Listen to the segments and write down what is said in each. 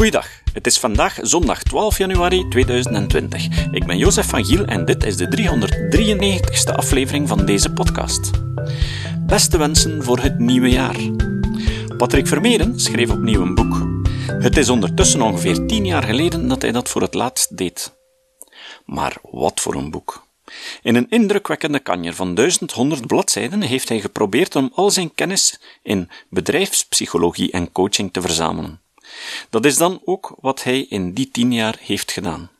Goeiedag, het is vandaag zondag 12 januari 2020. Ik ben Jozef van Giel en dit is de 393ste aflevering van deze podcast. Beste wensen voor het nieuwe jaar. Patrick Vermeeren schreef opnieuw een boek. Het is ondertussen ongeveer 10 jaar geleden dat hij dat voor het laatst deed. Maar wat voor een boek. In een indrukwekkende kanjer van 1100 bladzijden heeft hij geprobeerd om al zijn kennis in bedrijfspsychologie en coaching te verzamelen. Dat is dan ook wat hij in die tien jaar heeft gedaan.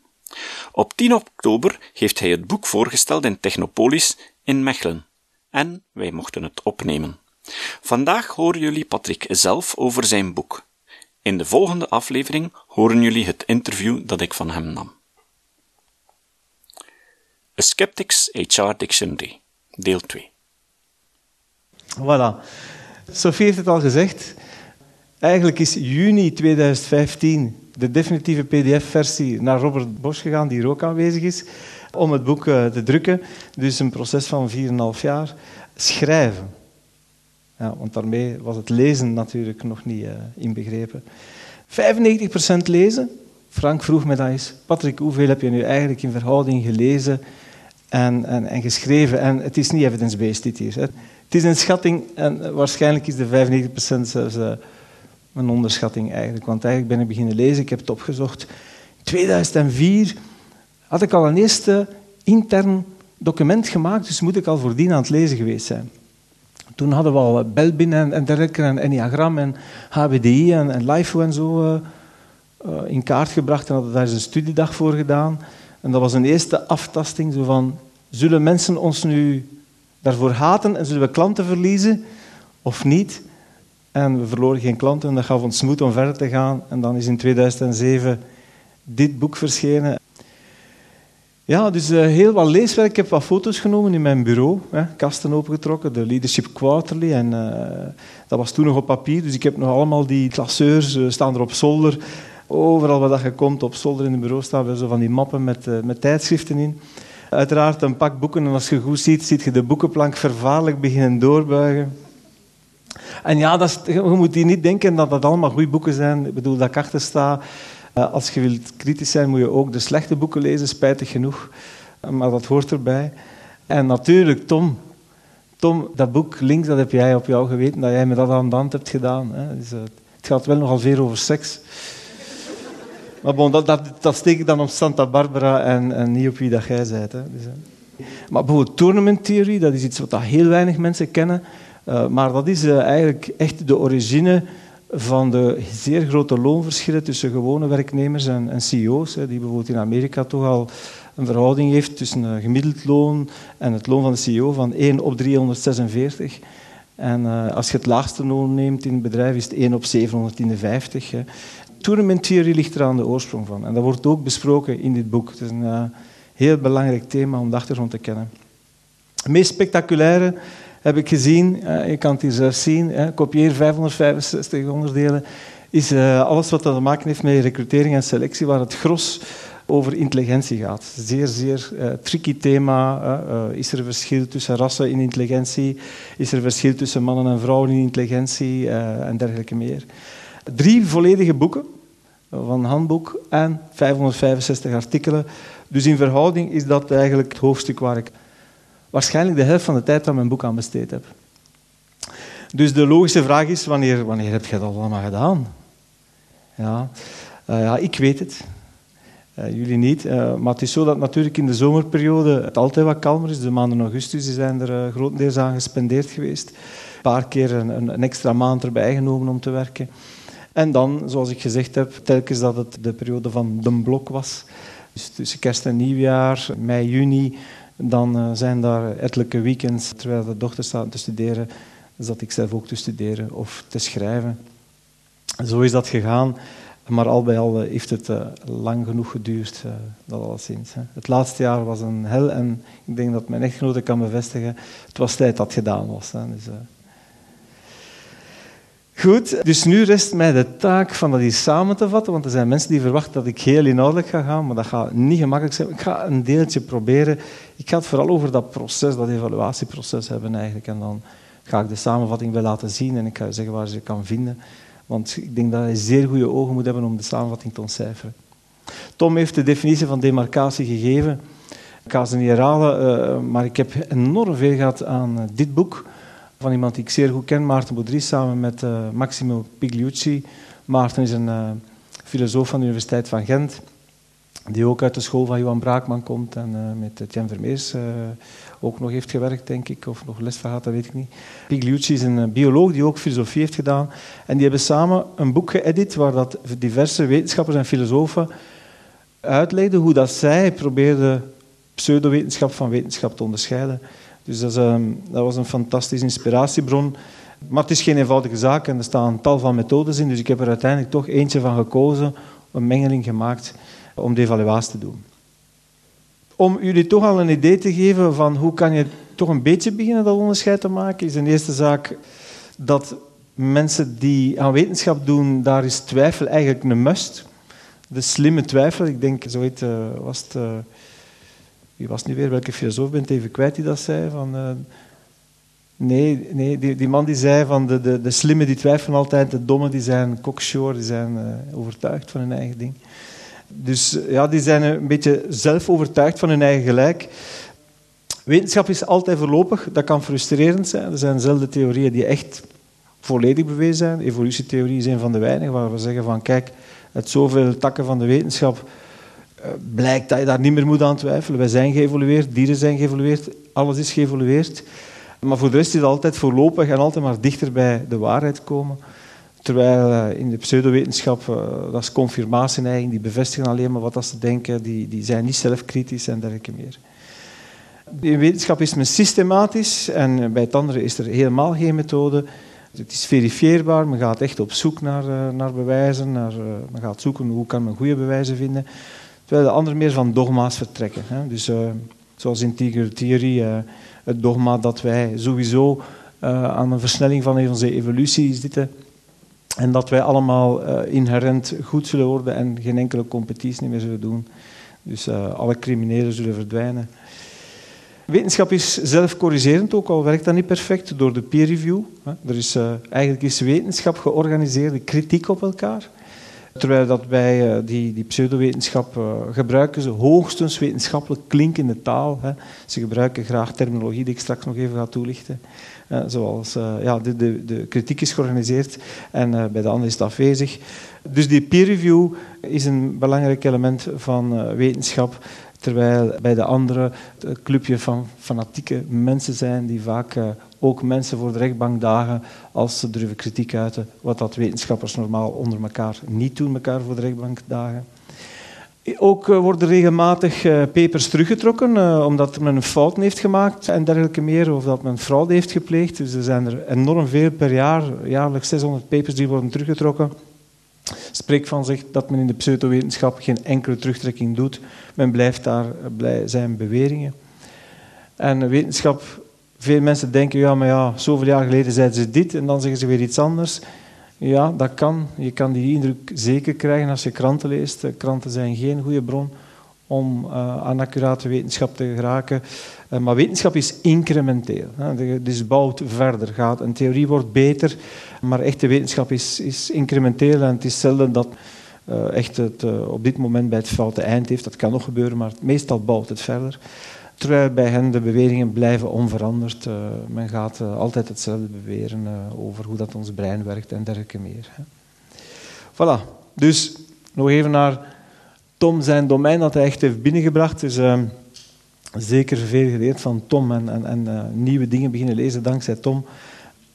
Op 10 oktober heeft hij het boek voorgesteld in Technopolis in Mechelen. En wij mochten het opnemen. Vandaag horen jullie Patrick zelf over zijn boek. In de volgende aflevering horen jullie het interview dat ik van hem nam. A Skeptics HR Dictionary, deel 2. Voilà. Sophie heeft het al gezegd. Eigenlijk is juni 2015 de definitieve pdf-versie naar Robert Bosch gegaan, die er ook aanwezig is, om het boek eh, te drukken. Dus een proces van 4,5 jaar. Schrijven. Ja, want daarmee was het lezen natuurlijk nog niet uh, inbegrepen. 95% lezen. Frank vroeg me dat eens. Patrick, hoeveel heb je nu eigenlijk in verhouding gelezen en, en, en geschreven? En het is niet evidence-based dit hier. Hè. Het is een schatting en waarschijnlijk is de 95% zelfs... een onderschatting eigenlijk. Want eigenlijk ben ik beginnen lezen, ik heb het opgezocht. In 2004 had ik al een eerste intern document gemaakt, dus moet ik al voordien aan het lezen geweest zijn. Toen hadden we al Belbin en, en en Enneagram en HBDI en, en LIFO en zo uh, uh, in kaart gebracht en hadden daar eens een studiedag voor gedaan. En dat was een eerste aftasting, zo van, zullen mensen ons nu daarvoor haten en zullen we klanten verliezen of niet? En we verloren geen klanten en dat gaf ons moed om verder te gaan. En dan is in 2007 dit boek verschenen. Ja, dus uh, heel wat leeswerk. Ik heb wat foto's genomen in mijn bureau. Hè, kasten opengetrokken, de Leadership Quarterly. En uh, dat was toen nog op papier. Dus ik heb nog allemaal die klasseurs, uh, staan er op zolder. Overal waar dat je komt, op zolder in het bureau staan er zo van die mappen met, met tijdschriften in. Uiteraard een pak boeken. En als je goed ziet, ziet je de boekenplank vervaarlijk beginnen doorbuigen. En ja, dat je moet hier niet denken dat dat allemaal goede boeken zijn. Ik bedoel, dat ik achter sta. Uh, als je wilt kritisch zijn, moet je ook de slechte boeken lezen, spijtig genoeg. Uh, maar dat hoort erbij. En natuurlijk, Tom. Tom, dat boek links, dat heb jij op jou geweten, dat jij me dat aan de hand hebt gedaan. Hè. Dus, uh, het gaat wel nogal veel over seks. maar bon, dat, dat, steek ik dan op Santa Barbara en, en niet op wie dat jij bent. Hè. Dus, maar bijvoorbeeld tournament theory, dat is iets wat heel weinig mensen kennen. Uh, maar dat is uh, eigenlijk echt de origine van de zeer grote loonverschillen tussen gewone werknemers en, en CEO's. Hè, die bijvoorbeeld in Amerika toch al een verhouding heeft tussen een gemiddeld loon en het loon van de CEO van 1 op 346. En als je het laagste loon neemt in het bedrijf is het 1 op 750. Hè. Tournament theory ligt er aan de oorsprong van. En dat wordt ook besproken in dit boek. Het is een heel belangrijk thema om de achtergrond te kennen. Het meest spectaculaire heb ik gezien, uh, je kan het hier zelf zien, kopieer 565 onderdelen, is uh, alles wat te maken heeft met recrutering en selectie, waar het gros over intelligentie gaat. Zeer, zeer tricky thema. is er verschil tussen rassen in intelligentie? Is er verschil tussen mannen en vrouwen in intelligentie? en dergelijke meer. Drie volledige boeken van handboek en 565 artikelen. Dus in verhouding is dat eigenlijk het hoofdstuk waar ik waarschijnlijk de helft van de tijd aan mijn boek aan besteed heb. Dus de logische vraag is, wanneer, wanneer heb je dat allemaal gedaan? Ja, uh, ja ik weet het. Uh, jullie niet. Uh, maar het is zo dat natuurlijk in de zomerperiode het altijd wat kalmer is. De maanden augustus zijn er grotendeels aan gespendeerd geweest. Een paar keer een, een, extra maand erbij genomen om te werken. En dan, zoals ik gezegd heb, telkens dat het de periode van de blok was. Dus tussen kerst en nieuwjaar, mei, juni, dan uh, zijn daar ettelijke weekends, terwijl de dochter staat te studeren, zat ik zelf ook te studeren of te schrijven. Zo is dat gegaan. Maar al bij al eh, heeft het uh, lang genoeg geduurd, dat alleszins. Het laatste jaar was een hel en ik denk dat mijn echtgenote kan bevestigen, het was tijd dat gedaan was. Dus, Goed, dus nu rest mij de taak van dat hier samen te vatten, want er zijn mensen die verwachten dat ik heel inhoudelijk ga gaan, maar dat gaat niet gemakkelijk zijn. Ik ga een deeltje proberen. Ik ga het vooral over dat proces, dat evaluatieproces hebben eigenlijk. En dan ga ik de samenvatting wel laten zien en ik ga zeggen waar je ze kan vinden. Want ik denk dat hij zeer goede ogen moet hebben om de samenvatting te ontcijferen. Tom heeft de definitie van demarcatie gegeven. Ik ga ze niet herhalen, maar ik heb enorm veel gehad aan uh, dit boek van iemand die ik zeer goed ken, Maarten Baudry, samen met uh, Maximo Pigliucci. Maarten is een filosoof van de Universiteit van Gent, die ook uit de school van Johan Braakman komt en met Jan Vermeers ook nog heeft gewerkt, denk ik, of nog les van dat weet ik niet. Pigliucci is een bioloog die ook filosofie heeft gedaan. En die hebben samen een boek geëdit waar dat diverse wetenschappers en filosofen uitlegden hoe dat zij probeerden pseudowetenschap van wetenschap te onderscheiden. Dus dat, um, dat, was een fantastische inspiratiebron. Maar het is geen eenvoudige zaak en er staan een tal van methodes in. Dus ik heb er uiteindelijk toch eentje van gekozen, een mengeling gemaakt om de evaluatie te doen. Om jullie toch al een idee te geven van hoe kan je toch een beetje beginnen dat onderscheid te maken, is de eerste zaak dat mensen die aan wetenschap doen, daar is twijfel eigenlijk een must. De slimme twijfel, ik denk, zo heet, uh, was het... Wie was nu weer? Welke filosoof bent even kwijt die dat zei? Van, uh, nee, nee die, die, man die zei van de, de, de slimme die twijfelen altijd, de domme die zijn cocksure, die zijn overtuigd van hun eigen ding. Dus ja, die zijn een beetje zelf overtuigd van hun eigen gelijk. Wetenschap is altijd voorlopig, dat kan frustrerend zijn. Er zijn zelden theorieën die echt volledig bewezen zijn. Evolutietheorie is een van de weinigen waar we zeggen van kijk, uit zoveel takken van de wetenschap blijkt dat je daar niet meer moet aan twijfelen. Wij zijn geëvolueerd, dieren zijn geëvolueerd, alles is geëvolueerd. Maar voor de rest is het altijd voorlopig en altijd maar dichter bij de waarheid komen. Terwijl uh, in de pseudowetenschap, uh, dat is confirmatie eigenlijk, die bevestigen alleen maar wat ze denken, die, die zijn niet zelfkritisch en dergelijke meer. In wetenschap is men systematisch en bij het andere is er helemaal geen methode. Het is verifieerbaar, men gaat echt op zoek naar, naar bewijzen, naar, men gaat zoeken hoe kan men goede bewijzen vinden. Terwijl de andere meer van dogma's vertrekken. Hè. Dus zoals in Tiger Theory, het dogma dat wij sowieso aan een versnelling van onze evolutie zitten en dat wij allemaal inherent goed zullen worden en geen enkele competitie meer zullen doen. Dus alle criminelen zullen verdwijnen. Wetenschap is zelfcorrigerend, ook al werkt dat niet perfect, door de peer review. Er is, eigenlijk is wetenschap georganiseerde kritiek op elkaar. Terwijl dat bij die, die pseudowetenschap gebruiken ze hoogstens wetenschappelijk klinkende taal. Hè. Ze gebruiken graag terminologie die ik straks nog even ga toelichten. Uh, zoals ja, de, de, de, kritiek is georganiseerd en bij de anderen is het afwezig. Dus die peer review is een belangrijk element van wetenschap. Terwijl bij de anderen het clubje van fanatieke mensen zijn die vaak ook mensen voor de rechtbank dagen als ze durven kritiek uiten, wat dat wetenschappers normaal onder elkaar niet doen, elkaar voor de rechtbank dagen. Ook eh, worden regelmatig eh, papers teruggetrokken uh, omdat men een fout heeft gemaakt en dergelijke meer, of dat men fraude heeft gepleegd. Dus er zijn er enorm veel per jaar, jaarlijks 600 papers die worden teruggetrokken. Spreekt van zich dat men in de pseudowetenschap geen enkele terugtrekking doet. Men blijft daar zijn beweringen. En wetenschap, veel mensen denken, ja, maar ja, zoveel jaar geleden zeiden ze dit en dan zeggen ze weer iets anders. Ja, dat kan. Je kan die indruk zeker krijgen als je kranten leest. Kranten zijn geen goede bron om uh, aan accurate wetenschap te geraken. Uh, maar wetenschap is incrementeel. Hè. Dus bouwt verder, gaat. Een theorie wordt beter, maar echte wetenschap is, is incrementeel. En het is zelden dat uh, echt het op dit moment bij het foute eind heeft. Dat kan nog gebeuren, maar meestal bouwt het verder. Terwijl bij hen de beweringen blijven onveranderd. Uh, men gaat uh, altijd hetzelfde beweren uh, over hoe dat ons brein werkt en dergelijke meer. Voilà. Dus nog even naar Tom zijn domein dat hij echt heeft binnengebracht. Dus zeker veel geleerd van Tom en, en, en nieuwe dingen beginnen lezen dankzij Tom.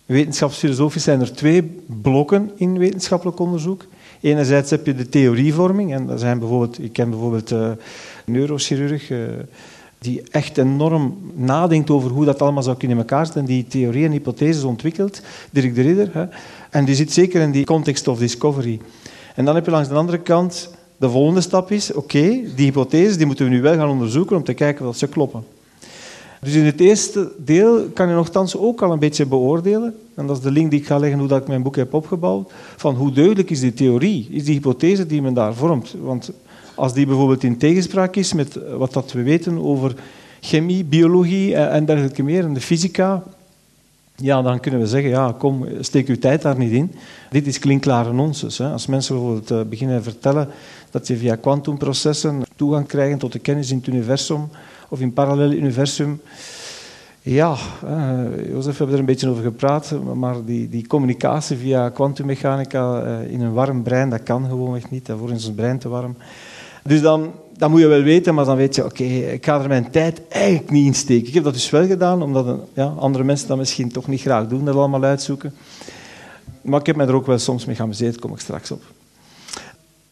Wetenschapsfilosofisch zijn er twee blokken in wetenschappelijk onderzoek. Enerzijds heb je de theorievorming. En dat zijn bijvoorbeeld, ik ken bijvoorbeeld neurochirurg die echt enorm nadenkt over hoe dat allemaal zou kunnen in elkaar zitten en die theorieën en hypotheses ontwikkelt, Dirk de Ridder. Hè. En die zit zeker in die context of discovery. En dan heb je langs de andere kant, de volgende stap is, oké, die hypotheses die moeten we nu wel gaan onderzoeken om te kijken of ze kloppen. Dus in het eerste deel kan je nogthans ook al een beetje beoordelen, en dat is de link die ik ga leggen hoe dat ik mijn boek heb opgebouwd, van hoe duidelijk is die theorie, is die hypothese die men daar vormt. Want als die bijvoorbeeld in tegenspraak is met wat dat we weten over chemie, biologie en dergelijke meer, en de fysica, ja, dan kunnen we zeggen, ja, kom, steek uw tijd daar niet in. Dit is klinkklare nonsens. Hè. Als mensen bijvoorbeeld uh, beginnen vertellen dat je via kwantumprocessen toegang krijgt tot de kennis in het universum of in het parallele universum, ja, uh, Jozef, we hebben er een beetje over gepraat, maar die, die communicatie via kwantummechanica uh, in een warm brein, dat kan gewoon echt niet. Daarvoor is ons brein te warm. Dus dan, moet je wel weten, maar dan weet je, oké, ik ga er mijn tijd eigenlijk niet in steken. Ik heb dat dus wel gedaan, omdat ja, andere mensen dat misschien toch niet graag doen, dat allemaal uitzoeken. Maar ik heb mij er ook wel soms mee geamuseerd, kom ik straks op.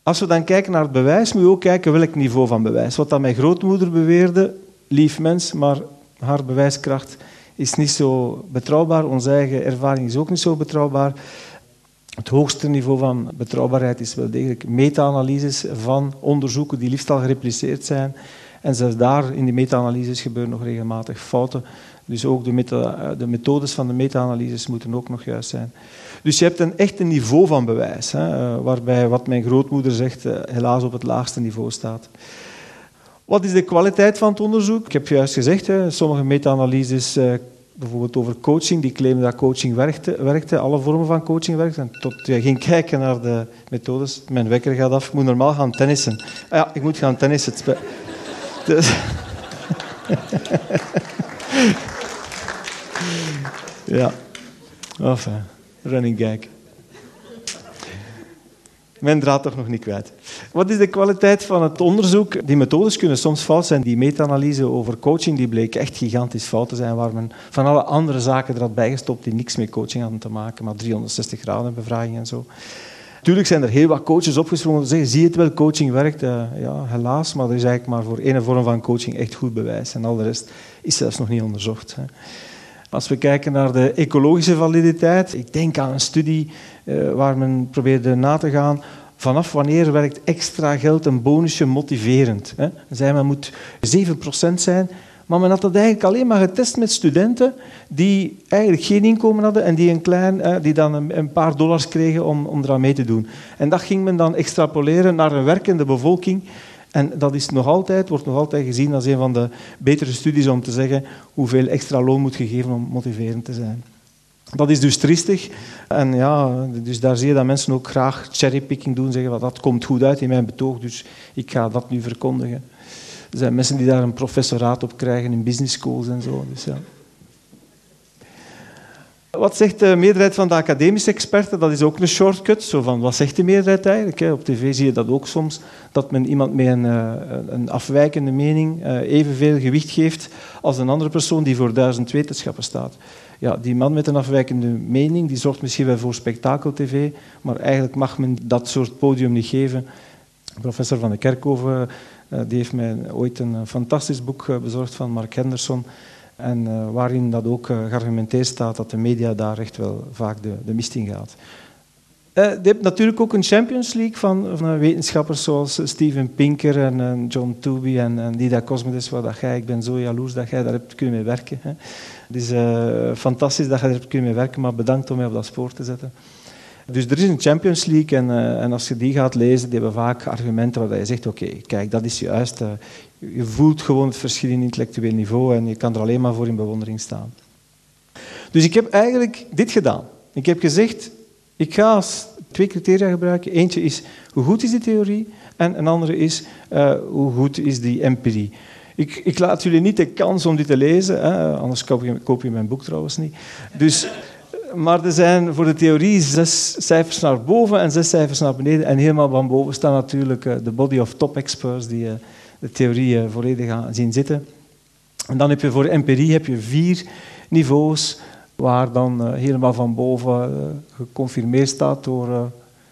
Als we dan kijken naar het bewijs, moet je ook kijken welk niveau van bewijs. Wat dan mijn grootmoeder beweerde, lief mens, maar haar bewijskracht is niet zo betrouwbaar. Onze eigen ervaring is ook niet zo betrouwbaar. Het hoogste niveau van betrouwbaarheid is wel degelijk meta-analyses van onderzoeken die liefst al gerepliceerd zijn. En zelfs daar in die meta-analyses gebeuren nog regelmatig fouten. Dus ook de, de methodes van de meta-analyses moeten ook nog juist zijn. Dus je hebt een echt een niveau van bewijs, hè, eh, waarbij wat mijn grootmoeder zegt eh, helaas op het laagste niveau staat. Wat is de kwaliteit van het onderzoek? Ik heb juist gezegd, hè, sommige meta-analyses eh, bijvoorbeeld over coaching, die claimen dat coaching werkte, werkte, alle vormen van coaching werkte. En tot je ging kijken naar de methodes, mijn wekker gaat af, ik moet normaal gaan tennissen. Ah ja, ik moet gaan tennissen. Dus... ja, enfin, running gag. Men draad toch nog niet kwijt. Wat is de kwaliteit van het onderzoek? Die methodes kunnen soms fout zijn. Die meta-analyse over coaching die bleek echt gigantisch fout te zijn, waar men van alle andere zaken er had bijgestopt die niks met coaching hadden te maken, maar 360 graden bevraging en zo. Natuurlijk zijn er heel wat coaches opgesprongen te zeggen, zie het wel, coaching werkt. Uh, ja, helaas, maar er is eigenlijk maar voor één vorm van coaching echt goed bewijs. En al de rest is zelfs nog niet onderzocht. Als we kijken naar de ecologische validiteit, ik denk aan een studie uh, waar men probeerde na te gaan vanaf wanneer werkt extra geld een bonusje motiverend. Hè? Zei men moet 7% zijn, maar men had dat eigenlijk alleen maar getest met studenten die eigenlijk geen inkomen hadden en die, een klein, die dan een paar dollars kregen om, om eraan mee te doen. En dat ging men dan extrapoleren naar een werkende bevolking. En dat is nog altijd, wordt nog altijd gezien als een van de betere studies om te zeggen hoeveel extra loon moet gegeven om motiverend te zijn. Dat is dus triestig. En ja, dus daar zie je dat mensen ook graag cherrypicking doen. Zeggen, dat komt goed uit in mijn betoog, dus ik ga dat nu verkondigen. Er zijn mensen die daar een professoraat op krijgen in business schools en zo. Dus ja. Wat zegt de meerderheid van de academische experten? Dat is ook een shortcut. Zo van, wat zegt de meerderheid eigenlijk? Op tv zie je dat ook soms, dat men iemand met een, eh, een afwijkende mening eh, evenveel gewicht geeft als een andere persoon die voor duizend wetenschappen staat. Ja, die man met een afwijkende mening die zorgt misschien wel voor spektakel-tv, maar eigenlijk mag men dat soort podium niet geven. Professor van de Kerkhoven eh, die heeft mij ooit een fantastisch boek bezorgd van Mark Henderson en uh, waarin dat ook uh, geargumenteerd staat dat de media daar echt wel vaak de, de mist in gaat. Je hebt natuurlijk ook een Champions League van, wetenschappers zoals Steven Pinker en, en John Tooby en, en Dida Cosmides, waar dat jij, ik ben zo jaloers dat jij daar hebt kunnen mee werken. Hè. Het is fantastisch dat jij daar hebt kunnen mee werken, maar bedankt om mij op dat spoor te zetten. Dus er is een Champions League en, uh, en, als je die gaat lezen, die hebben vaak argumenten waar je zegt, oké, kijk, dat is juist. Uh, je voelt gewoon het verschil in intellectueel niveau en je kan er alleen maar voor in bewondering staan. Dus ik heb eigenlijk dit gedaan. Ik heb gezegd, ik ga twee criteria gebruiken. Eentje is, hoe goed is die theorie? En een andere is, uh, hoe goed is die empirie? Ik, ik, laat jullie niet de kans om dit te lezen, hè? anders koop koop je, mijn boek trouwens niet. Dus maar er zijn voor de theorie zes cijfers naar boven en zes cijfers naar beneden. En helemaal van boven staan natuurlijk eh, de body of top experts die eh, de theorie eh, volledig gaan zien zitten. En dan heb je voor empirie heb je vier niveaus, waar dan helemaal van boven geconfirmeerd staat door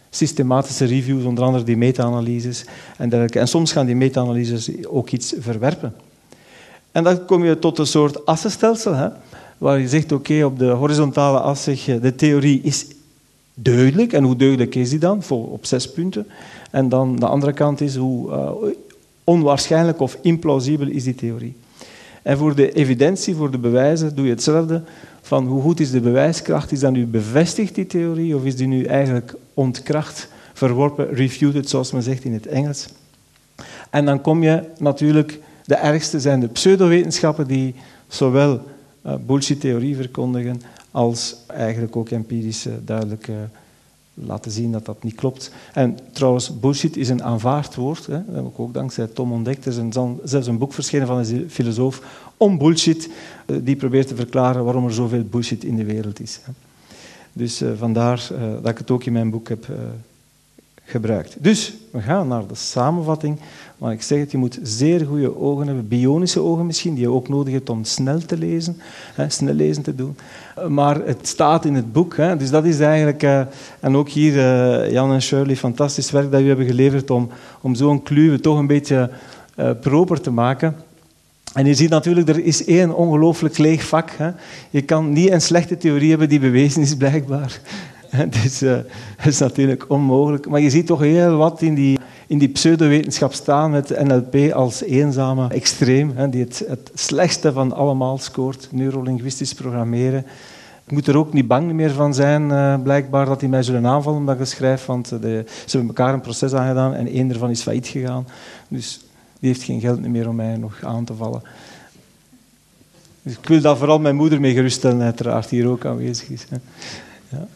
systematische reviews, onder andere die meta-analyses en. En soms gaan die meta-analyses ook iets verwerpen. En dan kom je tot een soort assenstelsel. Hè? Waar je zegt, oké, op de horizontale as zeg je, de theorie is duidelijk. En hoe duidelijk is die dan? op zes punten. En dan de andere kant is, hoe uh, onwaarschijnlijk of implausibel is die theorie. En voor de evidentie, voor de bewijzen, doe je hetzelfde. Van hoe goed is de bewijskracht? Is dat nu bevestigd, die theorie? Of is die nu eigenlijk ontkracht, verworpen, refuted, zoals men zegt in het Engels? En dan kom je natuurlijk... De ergste zijn de pseudowetenschappen die zowel bullshit-theorie verkondigen, als eigenlijk ook empirisch duidelijk laten zien dat dat niet klopt. En trouwens, bullshit is een aanvaard woord. Hè. Dat heb ik ook dankzij Tom ontdekt. Er is zelfs een boek verschenen van een filosoof om bullshit, eh, die probeert te verklaren waarom er zoveel bullshit in de wereld is. Dus uh, vandaar uh, dat ik het ook in mijn boek heb gebruikt. Dus, we gaan naar de samenvatting. Maar ik zeg het, je moet zeer goede ogen hebben, bionische ogen misschien, die je ook nodig hebt om snel te lezen, hè, snel lezen te doen. Maar het staat in het boek, hè, dus dat is eigenlijk... Uh, en ook hier, uh, Jan en Shirley, fantastisch werk dat jullie hebben geleverd om, om zo'n kluwe toch een beetje proper te maken. En je ziet natuurlijk, er is één ongelooflijk leeg vak. Hè. Je kan niet een slechte theorie hebben die bewezen is, blijkbaar. Uh, dat is natuurlijk onmogelijk. Maar je ziet toch heel wat in die, in die pseudowetenschap staan met NLP als eenzame extreem, hè, die het, het slechtste van allemaal scoort, neurolinguistisch programmeren. Ik moet er ook niet bang meer van zijn, uh, blijkbaar, dat die mij zullen aanvallen omdat ik schrijf, want de, ze hebben elkaar een proces aangedaan en één ervan is failliet gegaan. Dus die heeft geen geld meer om mij nog aan te vallen. Dus ik wil daar vooral mijn moeder mee geruststellen, uiteraard, die hier ook aanwezig is. Ja.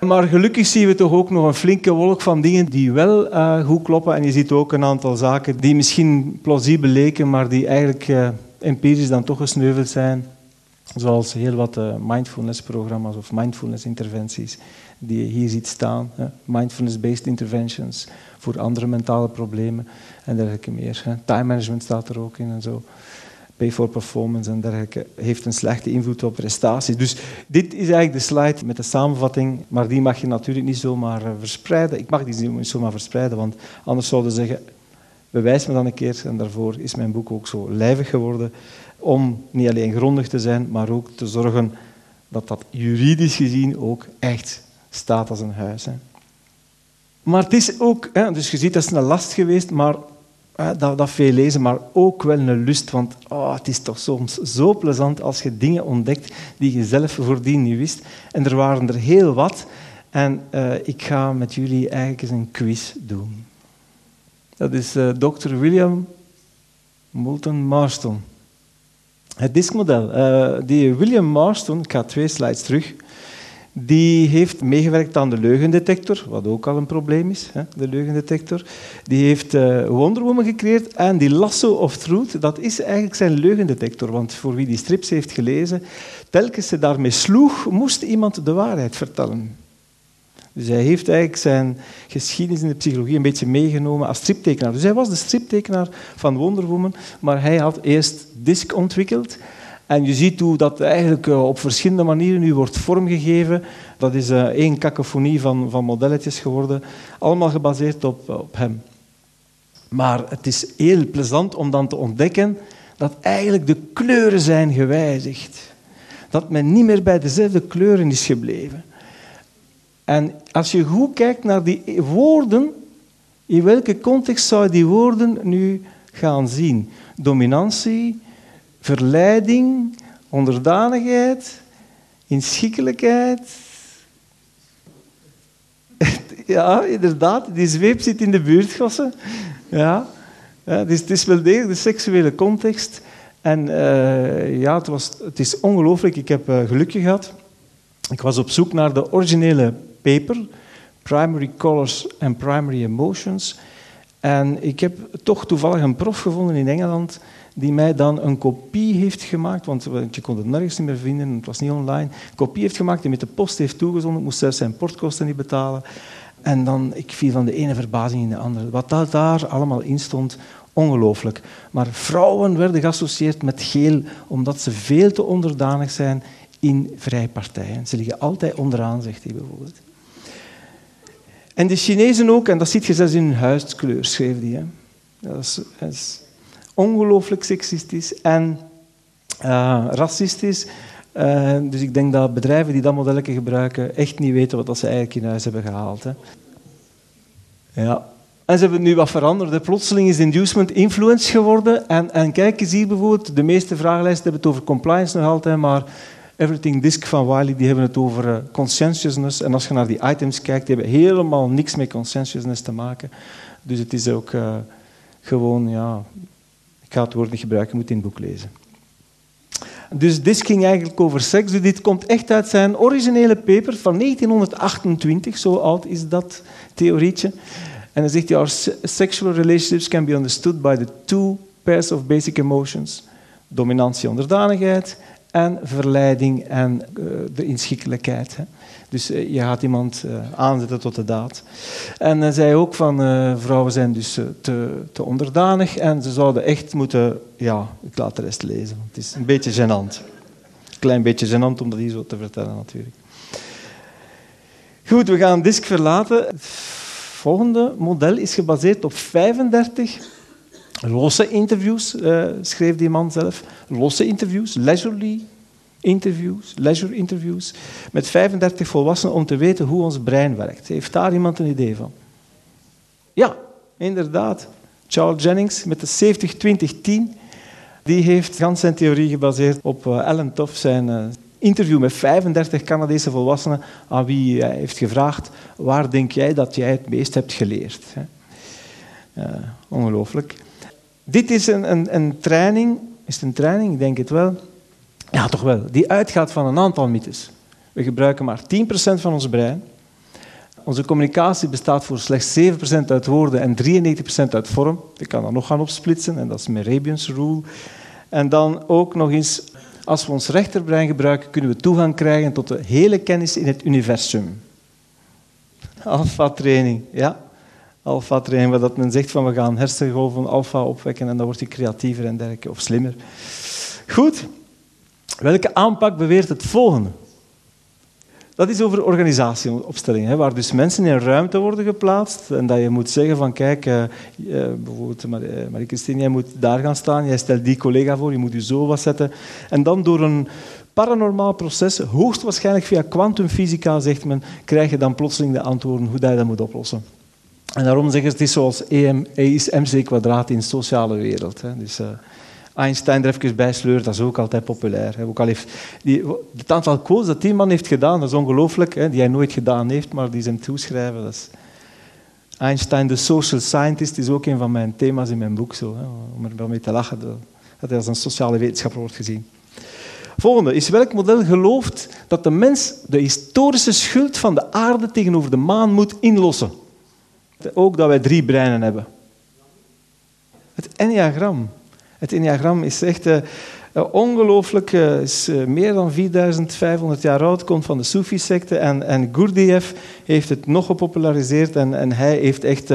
Maar gelukkig zien we toch ook nog een flinke wolk van dingen die wel uh, goed kloppen. En je ziet ook een aantal zaken die misschien plausibel leken, maar die eigenlijk uh, empirisch dan toch gesneuveld zijn. Zoals heel wat uh, mindfulness-programma's of mindfulness-interventies die je hier ziet staan. Mindfulness-based interventions voor andere mentale problemen en dergelijke meer. Time management staat er ook in en zo pay for performance en dergelijke, heeft een slechte invloed op prestaties. Dus dit is eigenlijk de slide met de samenvatting, maar die mag je natuurlijk niet zomaar eh, verspreiden. Ik mag die niet zomaar verspreiden, want anders zouden ze zeggen, bewijs me dan een keer. En daarvoor is mijn boek ook zo lijvig geworden, om niet alleen grondig te zijn, maar ook te zorgen dat dat juridisch gezien ook echt staat als een huis. Hè. Maar het is ook, hè, dus je ziet dat is een last geweest, maar dat, dat veel lezen, maar ook wel een lust. Want oh, het is toch soms zo plezant als je dingen ontdekt die je zelf voordien niet wist. En er waren er heel wat. En uh, ik ga met jullie eigenlijk eens een quiz doen. Dat is uh, Dr. William Moulton Marston. Het diskmodel. Uh, die William Marston, ik ga twee slides terug. Die heeft meegewerkt aan de leugendetector, wat ook al een probleem is, hè, de leugendetector. Die heeft uh, Wonder Woman gecreëerd en die Lasso of Truth, dat is eigenlijk zijn leugendetector. Want voor wie die strips heeft gelezen, telkens ze daarmee sloeg, moest iemand de waarheid vertellen. Dus hij heeft eigenlijk zijn geschiedenis in de psychologie een beetje meegenomen als striptekenaar. Dus hij was de striptekenaar van Wonder Woman, maar hij had eerst Disk ontwikkeld en je ziet hoe dat eigenlijk eh, op verschillende manieren nu wordt vormgegeven. Dat is eh, één kakofonie van, van modelletjes geworden, allemaal gebaseerd op, op hem. Maar het is heel plezant om dan te ontdekken dat eigenlijk de kleuren zijn gewijzigd. Dat men niet meer bij dezelfde kleuren is gebleven. En als je goed kijkt naar die woorden, in welke context zou je die woorden nu gaan zien? Dominantie, verleiding, onderdanigheid, inschikkelijkheid. Ja, inderdaad, die zweep zit in de buurtgassen. Ja. ja dus het is wel degelijk de seksuele context. En uh, ja, het, was, het is ongelooflijk. Ik heb uh, geluk gehad. Ik was op zoek naar de originele paper, Primary Colors and Primary Emotions. En ik heb toch toevallig een prof gevonden in Engeland die mij dan een kopie heeft gemaakt, want je kon het nergens niet meer vinden, het was niet online, kopie heeft gemaakt die met de post heeft toegezonden, moest zelfs zijn portkosten niet betalen. En dan, ik viel van de ene verbazing in de andere. Wat dat daar allemaal in stond, ongelooflijk. Maar vrouwen werden geassocieerd met geel, omdat ze veel te onderdanig zijn in vrijpartijen. Ze liggen altijd onderaan, zegt hij bijvoorbeeld. En de Chinezen ook, en dat ziet je zelfs in hun huidskleur, schreef hij. Dat is, is ongelooflijk seksistisch en uh, racistisch. Uh, dus ik denk dat bedrijven die dat modelletje gebruiken echt niet weten wat ze eigenlijk in huis hebben gehaald. Hè. Ja. En ze hebben nu wat veranderd. Plotseling is inducement influence geworden. En, en kijk eens hier bijvoorbeeld, de meeste vragenlijsten hebben het over compliance nog altijd, maar Everything Disc van Wiley die hebben het over uh. En als je naar die items kijkt, die hebben helemaal niks met conscientiousness te maken. Dus het is ook uh, gewoon ja, ik ga het woord niet gebruiken, je moet in het boek lezen. Dus dit ging eigenlijk over seks. Dus dit komt echt uit zijn originele paper van 1928. Zo oud is dat theorietje. En dan zegt hij, our sexual relationships can be understood by the two pairs of basic emotions. Dominantie, onderdanigheid en verleiding en uh, de inschikkelijkheid. Hè. Dus uh, je gaat iemand uh, aanzetten tot de daad. En hij zei ook van vrouwen zijn dus te, te, onderdanig en ze zouden echt moeten... Ja, ik laat de rest lezen. Het is een beetje gênant. Klein beetje gênant om dat hier zo te vertellen natuurlijk. Goed, we gaan disc verlaten. Het volgende model is gebaseerd op 35 losse interviews, uh, schreef die man zelf. Losse interviews, leisurely interviews, leisure interviews, met 35 volwassenen om te weten hoe ons brein werkt. Heeft daar iemand een idee van? Ja, inderdaad. Charles Jennings met de 70-20-10, die heeft gans zijn theorie gebaseerd op uh, Alan Toff, zijn uh, interview met 35 Canadese volwassenen aan wie hij heeft gevraagd waar denk jij dat jij het meest hebt geleerd. Ongelooflijk. Dit is een, een, een training, is een training? Ik denk het wel. Ja, toch wel. Die uitgaat van een aantal mythes. We gebruiken maar 10% van ons brein. Onze communicatie bestaat voor slechts 7% uit woorden en 93% uit vorm. Ik kan dat nog gaan opsplitsen, en dat is Mehrabian's rule. En dan ook nog eens, als we ons rechterbrein gebruiken, kunnen we toegang krijgen tot de hele kennis in het universum. Alpha-training, ja alfa-training, waar dat men zegt van we gaan hersengolven alfa opwekken en dan wordt hij creatiever en dergelijke, of slimmer. Goed, welke aanpak beweert het volgende? Dat is over organisatieopstelling, hè, waar dus mensen in ruimte worden geplaatst en dat je moet zeggen van kijk, uh, bijvoorbeeld uh, Marie-Christine, jij moet daar gaan staan, jij stelt die collega voor, je moet je zo wat zetten. En dan door een paranormaal proces, hoogstwaarschijnlijk via kwantumfysica, zegt men, krijg je dan plotseling de antwoorden hoe je dat moet oplossen. En daarom zeggen ze, het is zoals EM, E is mc kwadraat in de sociale wereld. Hè. Dus uh, Einstein er even bij sleurt, dat is ook altijd populair. Hè. Ook al heeft die, het aantal quotes dat die man heeft gedaan, dat is ongelooflijk, die hij nooit gedaan heeft, maar die ze hem toeschrijven. Dat is Einstein, de social scientist, is ook een van mijn thema's in mijn boek. Zo, hè, om er wel mee te lachen, dat hij als een sociale wetenschapper wordt gezien. Volgende is welk model gelooft dat de mens de historische schuld van de aarde tegenover de maan moet inlossen? Ook dat wij drie breinen hebben. Het enneagram. Het enneagram is echt uh, ongelooflijk. Uh, is meer dan 4500 jaar oud, komt van de Soefi-secte. En, en Gurdjieff heeft het nog gepopulariseerd. En, en hij heeft echt...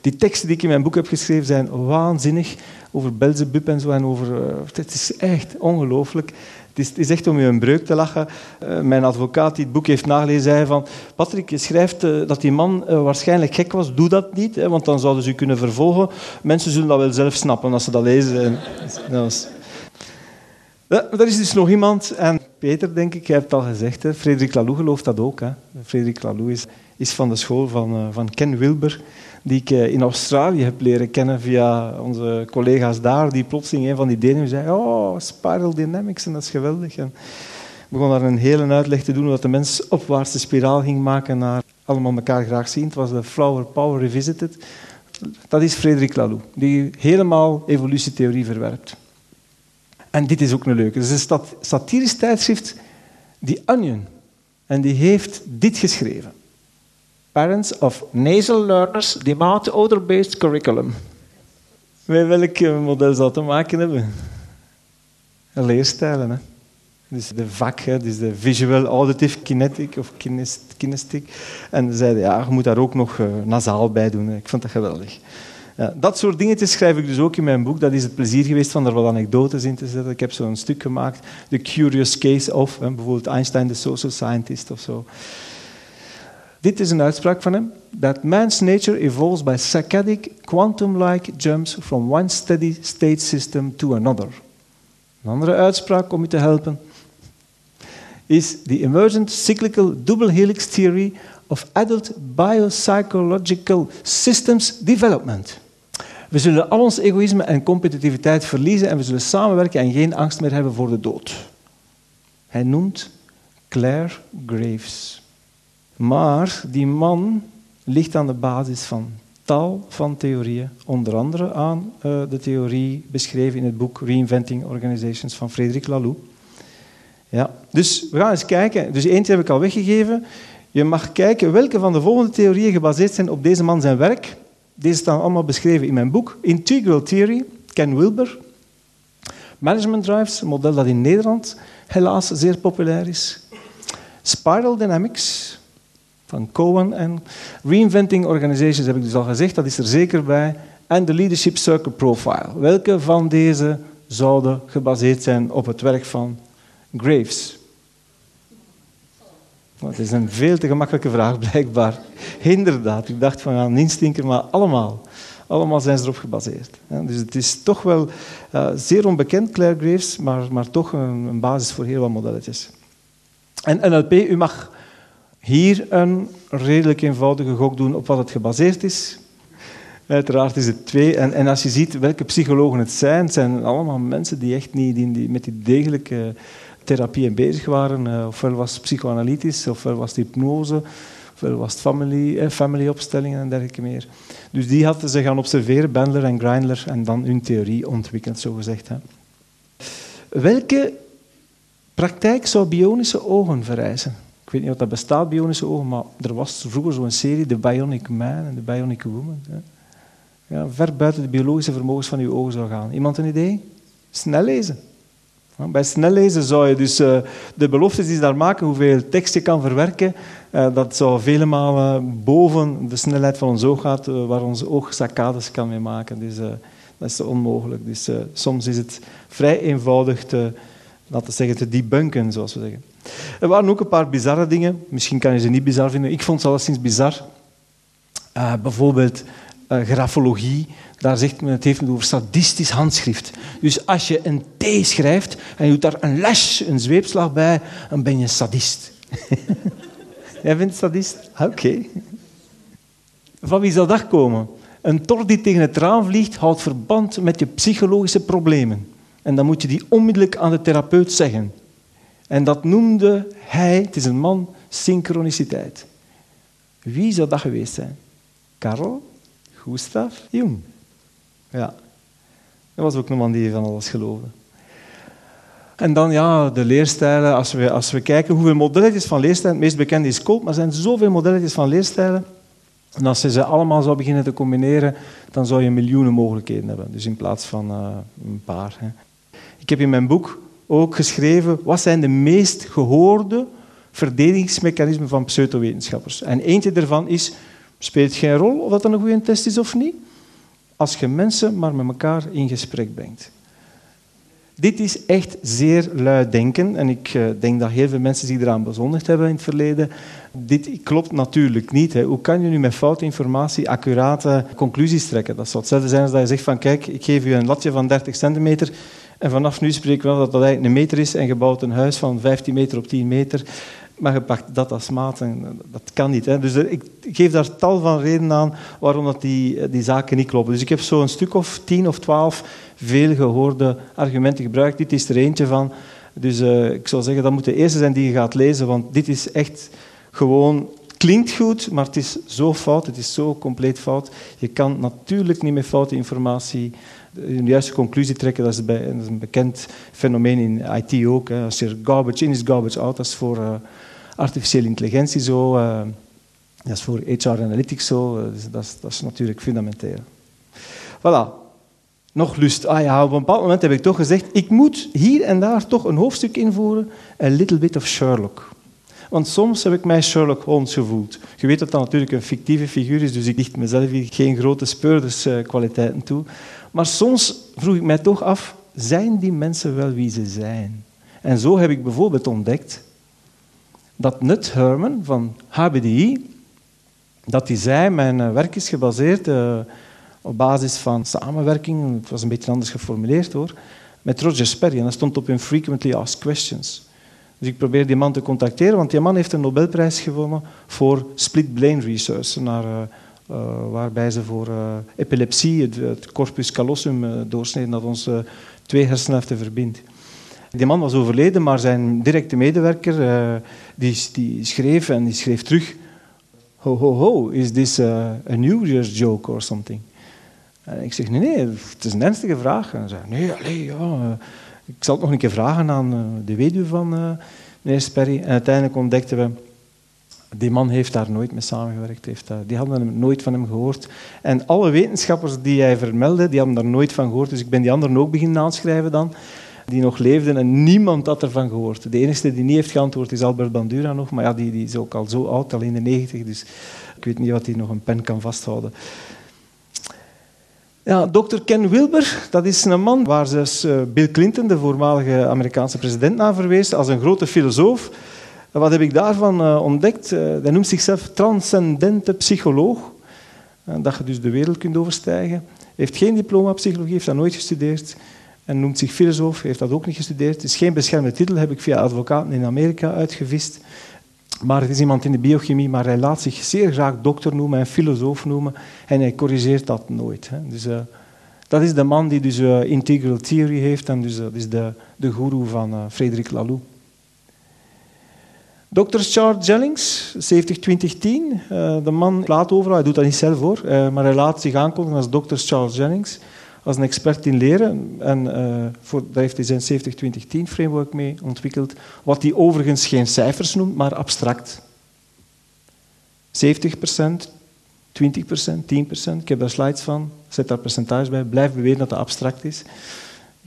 die teksten die ik in mijn boek heb geschreven zijn waanzinnig. Over Belzebub en zo. En over, het is echt ongelooflijk. Het is, echt om je een breuk te lachen. Uh, mijn advocaat die het boek heeft nagelezen, zei van... Patrick, je schrijft uh, dat die man uh, waarschijnlijk gek was. Doe dat niet, hè, want dan zouden ze u kunnen vervolgen. Mensen zullen dat wel zelf snappen als ze dat lezen. dat was... ja, er is dus nog iemand, en Peter, denk ik, jij hebt het al gezegd. Hè, Frederik Laloux gelooft dat ook. Hè. Frederik Laloux is, is van de school van, van Ken Wilber die ik in Australië heb leren kennen via onze collega's daar, die plotseling een van die dingen zei, oh, spiral dynamics, en dat is geweldig. En begon daar een hele uitleg te doen, dat de mens opwaartse spiraal ging maken naar allemaal elkaar graag zien. Het was de Flower Power Revisited. Dat is Frederik Laloux, die helemaal evolutietheorie verwerpt. En dit is ook een leuke. Het is een satirisch tijdschrift, The Onion. En die heeft dit geschreven. Parents of nasal learners demand odor-based curriculum. Met welk model zal te maken hebben? Leerstijlen, hè. Dus de vak, hè, dus de visual, auditive, kinetic of kinestic. En ze zeiden, ja, je moet daar ook nog uh, nasaal bij doen. Ik vond dat geweldig. Ja, dat soort dingen schrijf ik dus ook in mijn boek. Dat is het plezier geweest van er wat anekdotes in te zetten. Ik heb zo'n stuk gemaakt, The Curious Case of, bijvoorbeeld Einstein, the social scientist of zo. Dit is een uitspraak van hem. That man's nature evolves by saccadic, quantum-like jumps from one steady state system to another. Een andere uitspraak om u te helpen is the emergent cyclical double helix theory of adult biopsychological systems development. We zullen al ons egoïsme en competitiviteit verliezen en we zullen samenwerken en geen angst meer hebben voor de dood. Hij noemt Claire Graves. Maar die man ligt aan de basis van tal van theorieën, onder andere aan uh, de theorie beschreven in het boek Reinventing Organizations van Frederik Laloux. Ja. Dus we gaan eens kijken. Dus eentje heb ik al weggegeven. Je mag kijken welke van de volgende theorieën gebaseerd zijn op deze man zijn werk. Deze staan allemaal beschreven in mijn boek. Integral Theory, Ken Wilber. Management Drives, een model dat in Nederland helaas zeer populair is. Spiral Dynamics van Cohen en Reinventing Organizations heb ik dus al gezegd, dat is er zeker bij. En de Leadership Circle Profile. Welke van deze zouden gebaseerd zijn op het werk van Graves? Het is een veel te gemakkelijke vraag, blijkbaar. Inderdaad, ik dacht van ja, niet stinker, maar allemaal. Allemaal zijn ze erop gebaseerd. Dus het is toch wel uh, zeer onbekend, Claire Graves, maar, maar toch een, een, basis voor heel wat modelletjes. En NLP, u mag hier een redelijk eenvoudige gok doen op wat het gebaseerd is. Uiteraard is het twee. En, en als je ziet welke psychologen het zijn, het zijn allemaal mensen die echt niet die, die met die degelijke therapieën bezig waren. Uh, ofwel was het psychoanalytisch, ofwel was het hypnose, ofwel was het family, eh, familyopstellingen en dergelijke meer. Dus die hadden ze gaan observeren, Bandler en Grindler, en dan hun theorie ontwikkeld, zo gezegd. Hè. Welke praktijk zou bionische ogen vereisen? Weet niet of dat bestaat, bionische ogen, maar er was vroeger zo'n serie, The Bionic Man en The Bionic Woman. Hè. Ja, ver buiten de biologische vermogens van uw ogen zou gaan. Iemand een idee? Snel lezen. Bij snel lezen zou je dus uh, de beloftes die ze daar maken, hoeveel tekst je kan verwerken, uh, dat zou vele malen boven de snelheid van ons oog gaat, uh, waar ons oog saccades kan mee maken. Dus dat is onmogelijk. Dus soms is het vrij eenvoudig te, laten zeggen, te debunken, zoals we zeggen. Er waren ook een paar bizarre dingen. Misschien kan je ze niet bizar vinden. Ik vond ze alleszins bizar. bijvoorbeeld grafologie daar zegt men, het heeft over sadistisch handschrift. Dus als je een T schrijft en je doet daar een les, een zweepslag bij, dan ben je sadist. Jij vindt sadist? Ah, oké. Van wie zal dat komen? Een tor die tegen het raam vliegt, houdt verband met je psychologische problemen. En dan moet je die onmiddellijk aan de therapeut zeggen. En dat noemde hij, het is een man, synchroniciteit. Wie zou dat geweest zijn? Karel Gustav Jung. Ja. Dat was ook een man die van alles geloofde. En dan ja, de leerstijlen. Als we, als we kijken hoeveel modelletjes van leerstijlen, het meest bekende is Kolb, maar er zijn zoveel modelletjes van leerstijlen. En als je ze allemaal zou beginnen te combineren, dan zou je miljoenen mogelijkheden hebben. Dus in plaats van uh, een paar. Hè. Ik heb in mijn boek ook geschreven, wat zijn de meest gehoorde verdedigingsmechanismen van pseudowetenschappers. En eentje daarvan is, speelt geen rol of dat een goede test is of niet als je mensen maar met elkaar in gesprek brengt. Dit is echt zeer luid denken en ik eh, denk dat heel veel mensen zich eraan bezondigd hebben in het verleden. Dit klopt natuurlijk niet. Hè. Hoe kan je nu met foute informatie accurate conclusies trekken? Dat zou hetzelfde zijn als dat je zegt van kijk, ik geef u een latje van 30 centimeter en vanaf nu spreken we dat dat eigenlijk een meter is en je bouwt een huis van 15 meter op 10 meter maar je pakt dat als maat en dat kan niet. Hè. Dus ik geef daar tal van redenen aan waarom dat die, die zaken niet kloppen. Dus ik heb zo een stuk of tien of twaalf veel gehoorde argumenten gebruikt. Dit is er eentje van. Dus uh, ik zou zeggen, dat moet de eerste zijn die je gaat lezen, want dit is echt gewoon... Klinkt goed, maar het is zo fout, het is zo compleet fout. Je kan natuurlijk niet met foute informatie de juiste conclusie trekken. Dat is, bij, dat is een bekend fenomeen in IT ook. Als er garbage in is, garbage out. Dat is voor... Uh, artificiële intelligentie zo. Uh, dat is voor HR Analytics zo. Uh, dat, is, dat, is, natuurlijk fundamenteel. Voilà. Nog lust. Ah ja, op een bepaald moment heb ik toch gezegd, ik moet hier en daar toch een hoofdstuk invoeren. A little bit of Sherlock. Want soms heb ik mij Sherlock Holmes gevoeld. Je weet dat dat natuurlijk een fictieve figuur is, dus ik dicht mezelf hier geen grote speurderskwaliteiten toe. Maar soms vroeg ik mij toch af, zijn die mensen wel wie ze zijn? En zo heb ik bijvoorbeeld ontdekt dat Nut Herman van HBDI, dat hij zei, mijn eh, werk is gebaseerd uh, op basis van samenwerking, het was een beetje anders geformuleerd hoor, met Roger Sperry. En dat stond op hun Frequently Asked Questions. Dus ik probeer die man te contacteren, want die man heeft een Nobelprijs gewonnen voor split brain research, naar, uh, uh, waarbij ze voor epilepsie het, corpus callosum doorsneden, dat ons twee hersenhelften verbindt. Die man was overleden, maar zijn directe medewerker die, die, schreef en die schreef terug: Ho, ho, ho, is this a, New Year's joke or something? En ik zeg: Nee, nee, het is een ernstige vraag. En hij zei: Nee, allee, ja, Ik zal het nog een keer vragen aan de weduwe van meneer Sperry. En uiteindelijk ontdekten we die man heeft daar nooit mee samengewerkt. Heeft, die hadden nooit van hem gehoord. En alle wetenschappers die hij vermeldde, die hadden daar nooit van gehoord. Dus ik ben die anderen ook beginnen aanschrijven dan, die nog leefden. En niemand had ervan gehoord. De enige die niet heeft geantwoord is Albert Bandura nog. Maar ja, die, die is ook al zo oud, al in de negentig. Dus ik weet niet wat hij nog een pen kan vasthouden. Ja, Dr. Ken Wilber, dat is een man waar dus Bill Clinton, de voormalige Amerikaanse president, naar verwees als een grote filosoof wat heb ik daarvan uh, ontdekt? Uh, hij noemt zichzelf transcendente psycholoog. Dat je dus de wereld kunt overstijgen. Heeft geen diploma psychologie, heeft dat nooit gestudeerd. En noemt zich filosoof, heeft dat ook niet gestudeerd. Het is geen beschermde titel, heb ik via advocaten in Amerika uitgevist. Maar het is iemand in de biochemie, maar hij laat zich zeer graag dokter noemen en filosoof noemen. En hij corrigeert dat nooit. Hè. Dus, dat is de man die dus integral theory heeft en dus, dat is de, de guru van Frederik Laloux. Dr. Charles Jennings, 70-2010. Uh, de man laat overal, hij doet dat niet zelf hoor, uh, maar hij laat zich aankondigen als Dr. Charles Jennings, als een expert in leren. En uh, voor, daar heeft hij zijn 70-2010 framework mee ontwikkeld, wat hij overigens geen cijfers noemt, maar abstract. 70% 20% 10% Ik heb daar slides van, zet daar percentage bij, blijf beweren dat dat abstract is.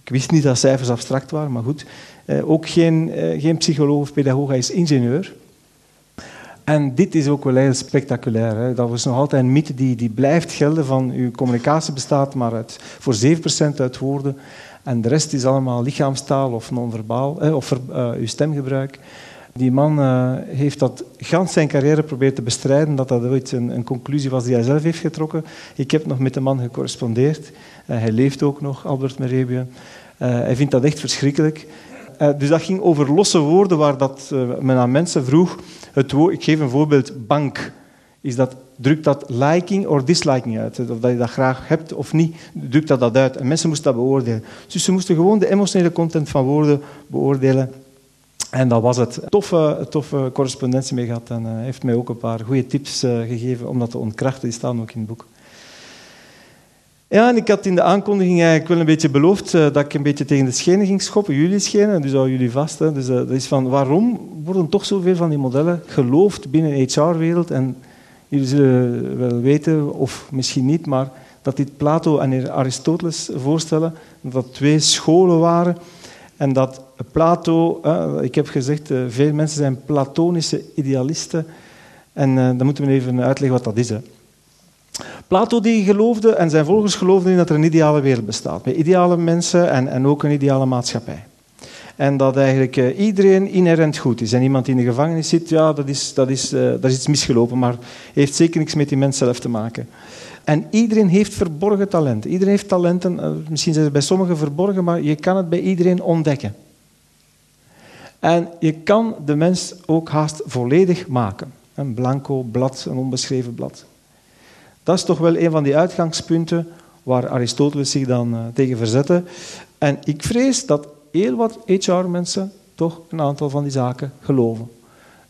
Ik wist niet dat cijfers abstract waren, maar goed. Uh, ook geen, uh, geen psycholoog of pedagoog, hij is ingenieur. En dit is ook wel heel spectaculair. Hè. Dat is nog altijd een mythe die, die blijft gelden van uw communicatie bestaat maar uit, voor 7% uit woorden. En de rest is allemaal lichaamstaal of non-verbaal, eh, of uh, uw stemgebruik. Die man uh, heeft dat gans zijn carrière proberen te bestrijden, dat dat ooit een, een, conclusie was die hij zelf heeft getrokken. Ik heb nog met de man gecorrespondeerd. Uh, hij leeft ook nog, Albert Merebie. Uh, hij vindt dat echt verschrikkelijk. Dus dat ging over losse woorden waar dat, men aan mensen vroeg. Het ik geef een voorbeeld, bank. Is dat, drukt dat liking of disliking uit? Of dat je dat graag hebt of niet, drukt dat dat uit. En mensen moesten dat beoordelen. Dus ze moesten gewoon de emotionele content van woorden beoordelen en dat was het. Toffe, toffe correspondentie mee gehad. En uh, heeft mij ook een paar goede tips gegeven om dat te ontkrachten. Die staan ook in het boek. Ja, en ik had in de aankondiging eigenlijk wel een beetje beloofd uh, dat ik een beetje tegen de schenen ging schoppen. Jullie schenen, dus al jullie vast. Hè. Dus dat is van waarom worden toch zoveel van die modellen geloofd binnen de HR-wereld? En jullie zullen wel weten, of misschien niet, maar dat dit Plato en Aristoteles voorstellen, dat dat twee scholen waren en dat Plato, ik heb gezegd, eh, veel mensen zijn platonische idealisten. En eh, dan moeten we even uitleggen wat dat is. Plato die geloofde, en zijn volgers geloofden in dat er een ideale wereld bestaat. Met ideale mensen en, en ook een ideale maatschappij. En dat eigenlijk eh, iedereen inherent goed is. En iemand die in de gevangenis zit, ja, dat is, dat is, dat is iets misgelopen, maar heeft zeker niks met die mens zelf te maken. En iedereen heeft verborgen talenten. Iedereen heeft talenten, eh, misschien zijn ze bij sommigen verborgen, maar je kan het bij iedereen ontdekken. En je kan de mens ook haast volledig maken. Een blanco blad, een onbeschreven blad. Dat is toch wel een van die uitgangspunten waar Aristoteles zich dan uh, tegen verzette. En ik vrees dat heel wat HR-mensen toch een aantal van die zaken geloven.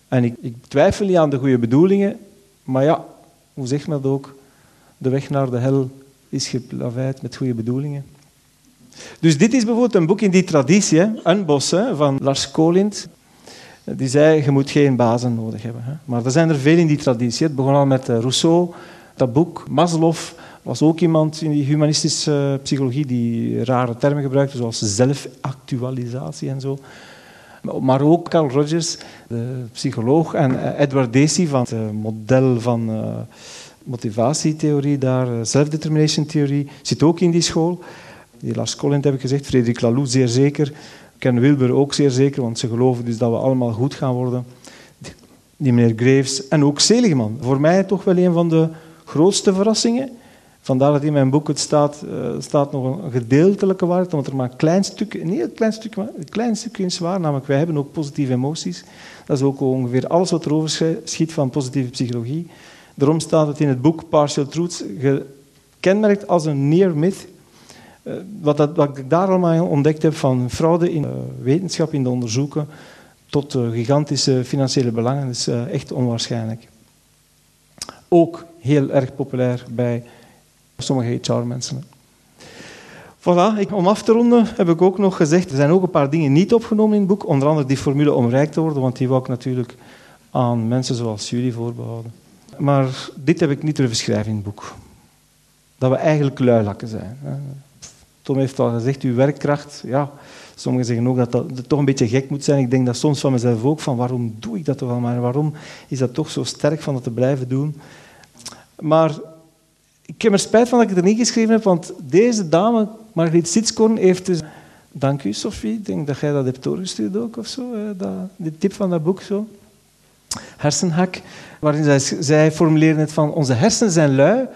En ik, ik twijfel niet aan de goede bedoelingen, maar ja, hoe zegt men dat ook? de weg naar de hel is geplaveid met goede bedoelingen. Dus dit is bijvoorbeeld een boek in die traditie, hè, van Lars Kolind. Die zei, je moet geen bazen nodig hebben. Hè. Maar er zijn er veel in die traditie. Het begon al met eh, Rousseau, dat boek. Maslow was ook iemand in die humanistische psychologie die rare termen gebruikte, zoals zelfactualisatie en zo. Maar ook Carl Rogers, de psycholoog, en eh, Edward Dacey van het model van... Uh, motivatietheorie daar, eh, self-determination theorie, zit ook in die school. Die Lars Collins heb ik gezegd, Frederik Laloux zeer zeker, Ken Wilber ook zeer zeker, want ze geloven dus dat we allemaal goed gaan worden. Die meneer Graves en ook Seligman. Voor mij toch wel een van de grootste verrassingen. Vandaar dat in mijn boek het staat, uh, staat nog een gedeeltelijke waarheid, want er maar een klein stuk, een heel klein stuk, maar een klein stukje is waar, namelijk wij hebben ook positieve emoties. Dat is ook ongeveer alles wat er overschiet van positieve psychologie. Daarom staat het in het boek Partial Truths gekenmerkt als een near myth. Eh, wat, dat, wat ik daar allemaal ontdekt heb van fraude in wetenschap, in de onderzoeken, tot gigantische financiële belangen, is eh, echt onwaarschijnlijk. Ook heel erg populair bij sommige HR-mensen. Voilà, om af te ronden heb ik ook nog gezegd, er zijn ook een paar dingen niet opgenomen in het boek, onder andere die formule om rijk te worden, want die wou ik natuurlijk aan mensen zoals jullie voorbehouden. Maar dit heb ik niet durven schrijven in het boek. Dat we eigenlijk luilakken zijn. Tom heeft al gezegd, uw werkkracht, ja, sommigen zeggen ook dat dat toch een beetje gek moet zijn. Ik denk dat soms van mezelf ook, van waarom doe ik dat toch allemaal? Waarom is dat toch zo sterk van dat te blijven doen? Maar ik heb er spijt van dat ik het er niet geschreven heb, want deze dame, Margriet Sitskorn, heeft dus... Dank u, Sophie. Ik denk dat jij dat hebt doorgestuurd ook, of zo. Dat, de tip van dat boek, zo. Hersenhak, waarin zij, zij formuleren het van... Onze hersenen zijn lui,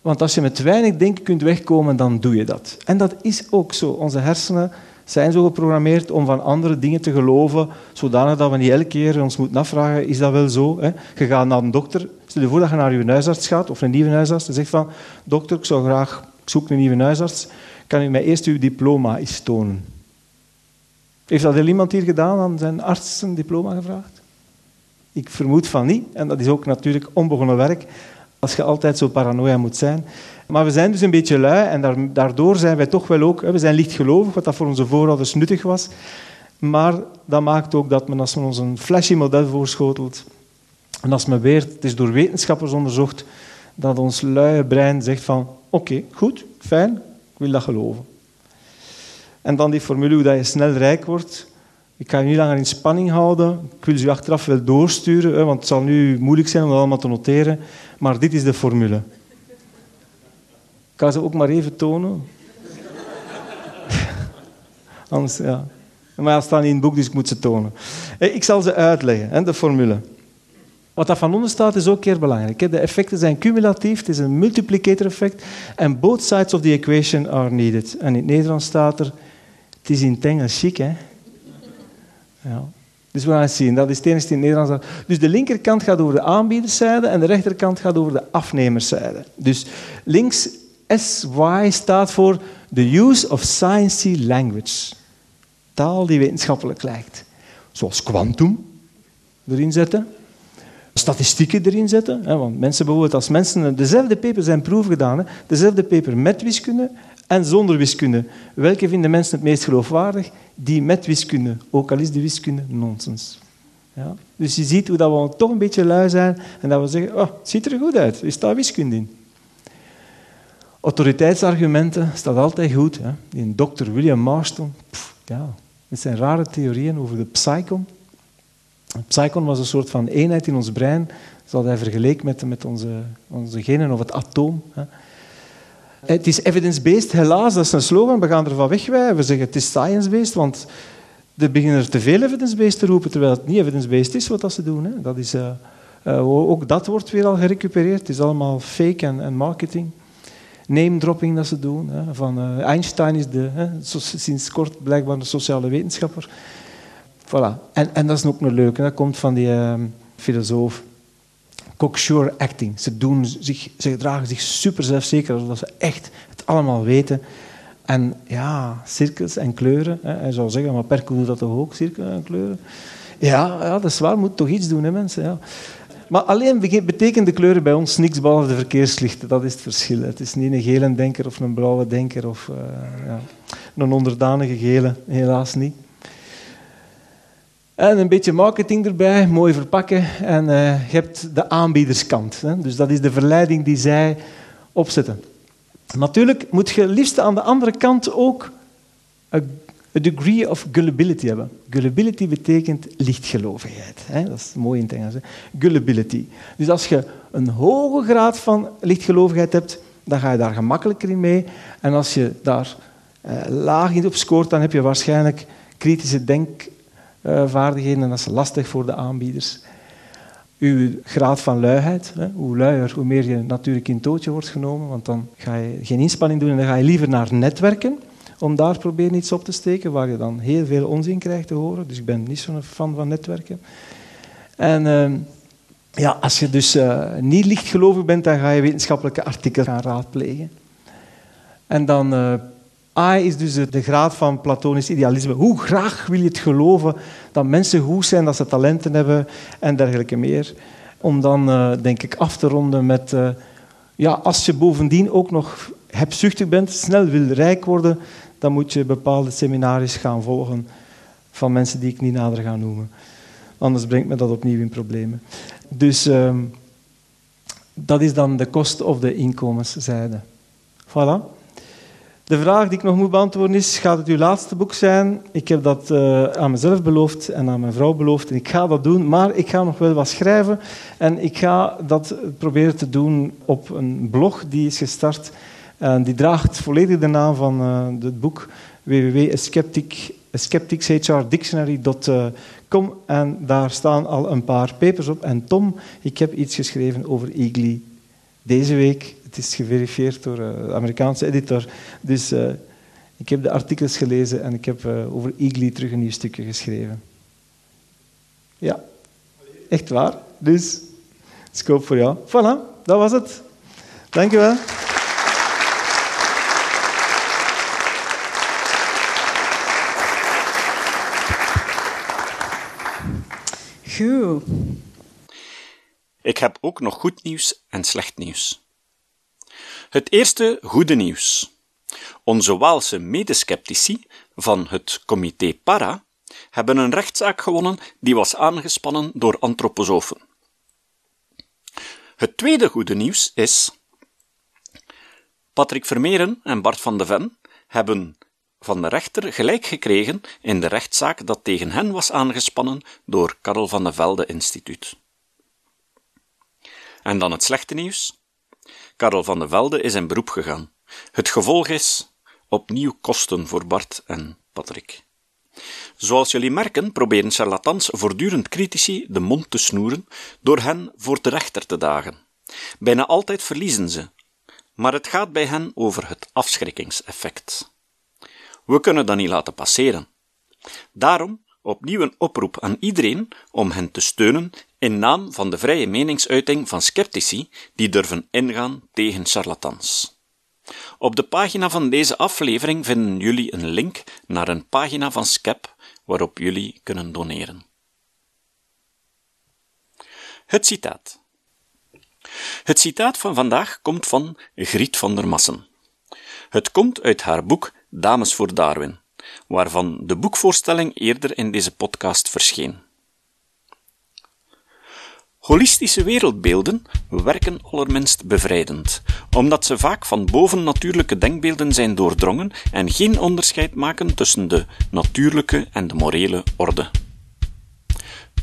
want als je met weinig denken kunt wegkomen, dan doe je dat. En dat is ook zo. Onze hersenen zijn zo geprogrammeerd om van andere dingen te geloven, zodanig dat we niet elke keer ons moeten afvragen, is dat wel zo? Hè? Je gaat naar een dokter, stel je voor dat je naar je huisarts gaat, of een nieuwe huisarts, en zegt van, dokter, ik zou graag, zoek een nieuwe huisarts, kan u mij eerst uw diploma eens tonen? Heeft dat al iemand hier gedaan, aan zijn arts een diploma gevraagd? Ik vermoed van niet, en dat is ook natuurlijk onbegonnen werk, als je altijd zo paranoia moet zijn. Maar we zijn dus een beetje lui en daardoor zijn wij toch wel ook... We zijn lichtgelovig, wat dat voor onze voorouders nuttig was. Maar dat maakt ook dat men, als men ons een flashy model voorschotelt... En als men weer, het is door wetenschappers onderzocht, dat ons luie brein zegt van... Oké, goed, fijn, ik wil dat geloven. En dan die formule hoe dat je snel rijk wordt. Ik ga je niet langer in spanning houden. Ik wil ze achteraf wel doorsturen, want het zal nu moeilijk zijn om dat allemaal te noteren. Maar dit is de formule. Ik ga ze ook maar even tonen. Anders, ja. Maar ze staan niet in het boek, dus ik moet ze tonen. Eh, ik zal ze uitleggen, de formule. Wat dat van onder staat is ook keer belangrijk. De effecten zijn cumulatief, het is een multiplicator effect. En both sides of the equation are needed. En in het Nederlands staat er, het is in het Engels chic, hè. Ja. Dus we gaan zien. Dat is het enige in het Nederlands. Dus de linkerkant gaat over de aanbiederszijde en de rechterkant gaat over de afnemerszijde. Dus links SY staat voor the use of sciencey language. Taal die wetenschappelijk lijkt. Zoals kwantum erin zetten. Statistieken erin zetten. Want mensen bijvoorbeeld, als mensen dezelfde paper zijn proef gedaan, dezelfde paper met wiskunde en zonder wiskunde. Welke vinden mensen het meest geloofwaardig? Die met wiskunde, ook al is de wiskunde nonsens. Ja? Dus je ziet hoe dat we toch een beetje lui zijn en dat we zeggen, oh, het ziet er goed uit, er staat wiskunde in. Autoriteitsargumenten staat altijd goed. Hè? Die dokter William Marston, pff, ja, met zijn rare theorieën over de psychon. Psychon was een soort van eenheid in ons brein, dat hij vergeleken met, met onze, onze genen of het atoom. Hè? Het is evidence-based, helaas, dat is een slogan, we gaan ervan wegwijven. We zeggen het is science-based, want er beginnen te veel evidence-based te roepen, terwijl het niet evidence-based is wat ze doen. Hè. Dat is, uh, uh, ook dat wordt weer al gerecupereerd. Het is allemaal fake en, en marketing. Name-dropping dat ze doen. Hè. Van, uh, Einstein is de, hè, sinds kort blijkbaar een sociale wetenschapper. Voilà. En, en dat is ook nog leuk, dat komt van die filosoof cocksure acting. Ze, doen zich, ze gedragen zich super zelfzeker, alsof ze echt het allemaal weten. En ja, cirkels en kleuren. Hè. Hij zou zeggen, maar Perco doet dat toch ook, cirkels en kleuren? Ja, ja, dat is waar, moet toch iets doen, hè, mensen. Ja. Maar alleen betekenen de kleuren bij ons niks behalve de verkeerslichten. Dat is het verschil. Het is niet een gele denker of een blauwe denker of uh, ja, een onderdanige gele, helaas niet. En een beetje marketing erbij, mooi verpakken. En uh, je hebt de aanbiederskant. Hè? Dus dat is de verleiding die zij opzetten. Natuurlijk moet je liefst aan de andere kant ook een degree of gullibility hebben. Gullibility betekent lichtgelovigheid. Hè? Dat is mooi in het Engels. Gullibility. Dus als je een hoge graad van lichtgelovigheid hebt, dan ga je daar gemakkelijker in mee. En als je daar uh, laag in op scoort, dan heb je waarschijnlijk kritische denk vaardigheden en dat is lastig voor de aanbieders. Uw graad van luiheid, hè, hoe luier, hoe meer je natuurlijk in tootje wordt genomen, want dan ga je geen inspanning doen en dan ga je liever naar netwerken om daar proberen iets op te steken, waar je dan heel veel onzin krijgt te horen. Dus ik ben niet zo'n fan van netwerken. En uh, ja, als je dus uh, niet lichtgelovig bent, dan ga je wetenschappelijke artikelen gaan raadplegen. En dan uh, I is dus de graad van platonisch idealisme. Hoe graag wil je het geloven dat mensen goed zijn, dat ze talenten hebben en dergelijke meer. Om dan, uh, denk ik, af te ronden met... Uh, ja, als je bovendien ook nog hebzuchtig bent, snel wil rijk worden, dan moet je bepaalde seminaries gaan volgen van mensen die ik niet nader ga noemen. Anders brengt me dat opnieuw in problemen. Dus ehm, dat is dan de kost of de inkomenszijde. Voilà. De vraag die ik nog moet beantwoorden is, gaat het uw laatste boek zijn? Ik heb dat uh, aan mezelf beloofd en aan mijn vrouw beloofd en ik ga dat doen, maar ik ga nog wel wat schrijven en ik ga dat proberen te doen op een blog die is gestart en die draagt volledig de naam van uh, het boek www.skepticshdictionary.com en daar staan al een paar papers op. En Tom, ik heb iets geschreven over Eagly deze week het is geverifieerd door een eh, Amerikaanse editor. Dus uh, ik heb de artikels gelezen en ik heb uh, over Eagly terug een nieuw stukje geschreven. Ja, echt waar. Dus, scope voor jou. Voilà, dat was het. Dank je wel. Goed. Ik heb ook nog goed nieuws en slecht nieuws. Het eerste goede nieuws. Onze Waalse medeskeptici van het comité Para hebben een rechtszaak gewonnen die was aangespannen door antroposofen. Het tweede goede nieuws is Patrick Vermeeren en Bart van de Ven hebben van de rechter gelijk gekregen in de rechtszaak dat tegen hen was aangespannen door Karel van de Velde Instituut. En dan het slechte nieuws. Karel van de Velde is in beroep gegaan. Het gevolg is opnieuw kosten voor Bart en Patrick. Zoals jullie merken, proberen charlatans voortdurend critici de mond te snoeren door hen voor de rechter te dagen. Bijna altijd verliezen ze, maar het gaat bij hen over het afschrikkingseffect. We kunnen dat niet laten passeren. Daarom opnieuw een oproep aan iedereen om hen te steunen in naam van de vrije meningsuiting van sceptici die durven ingaan tegen charlatans. Op de pagina van deze aflevering vinden jullie een link naar een pagina van Skep waarop jullie kunnen doneren. Het citaat. Het citaat van vandaag komt van Griet van der Massen. Het komt uit haar boek Dames voor Darwin, waarvan de boekvoorstelling eerder in deze podcast verscheen. Holistische wereldbeelden werken allerminst bevrijdend, omdat ze vaak van bovennatuurlijke denkbeelden zijn doordrongen en geen onderscheid maken tussen de natuurlijke en de morele orde.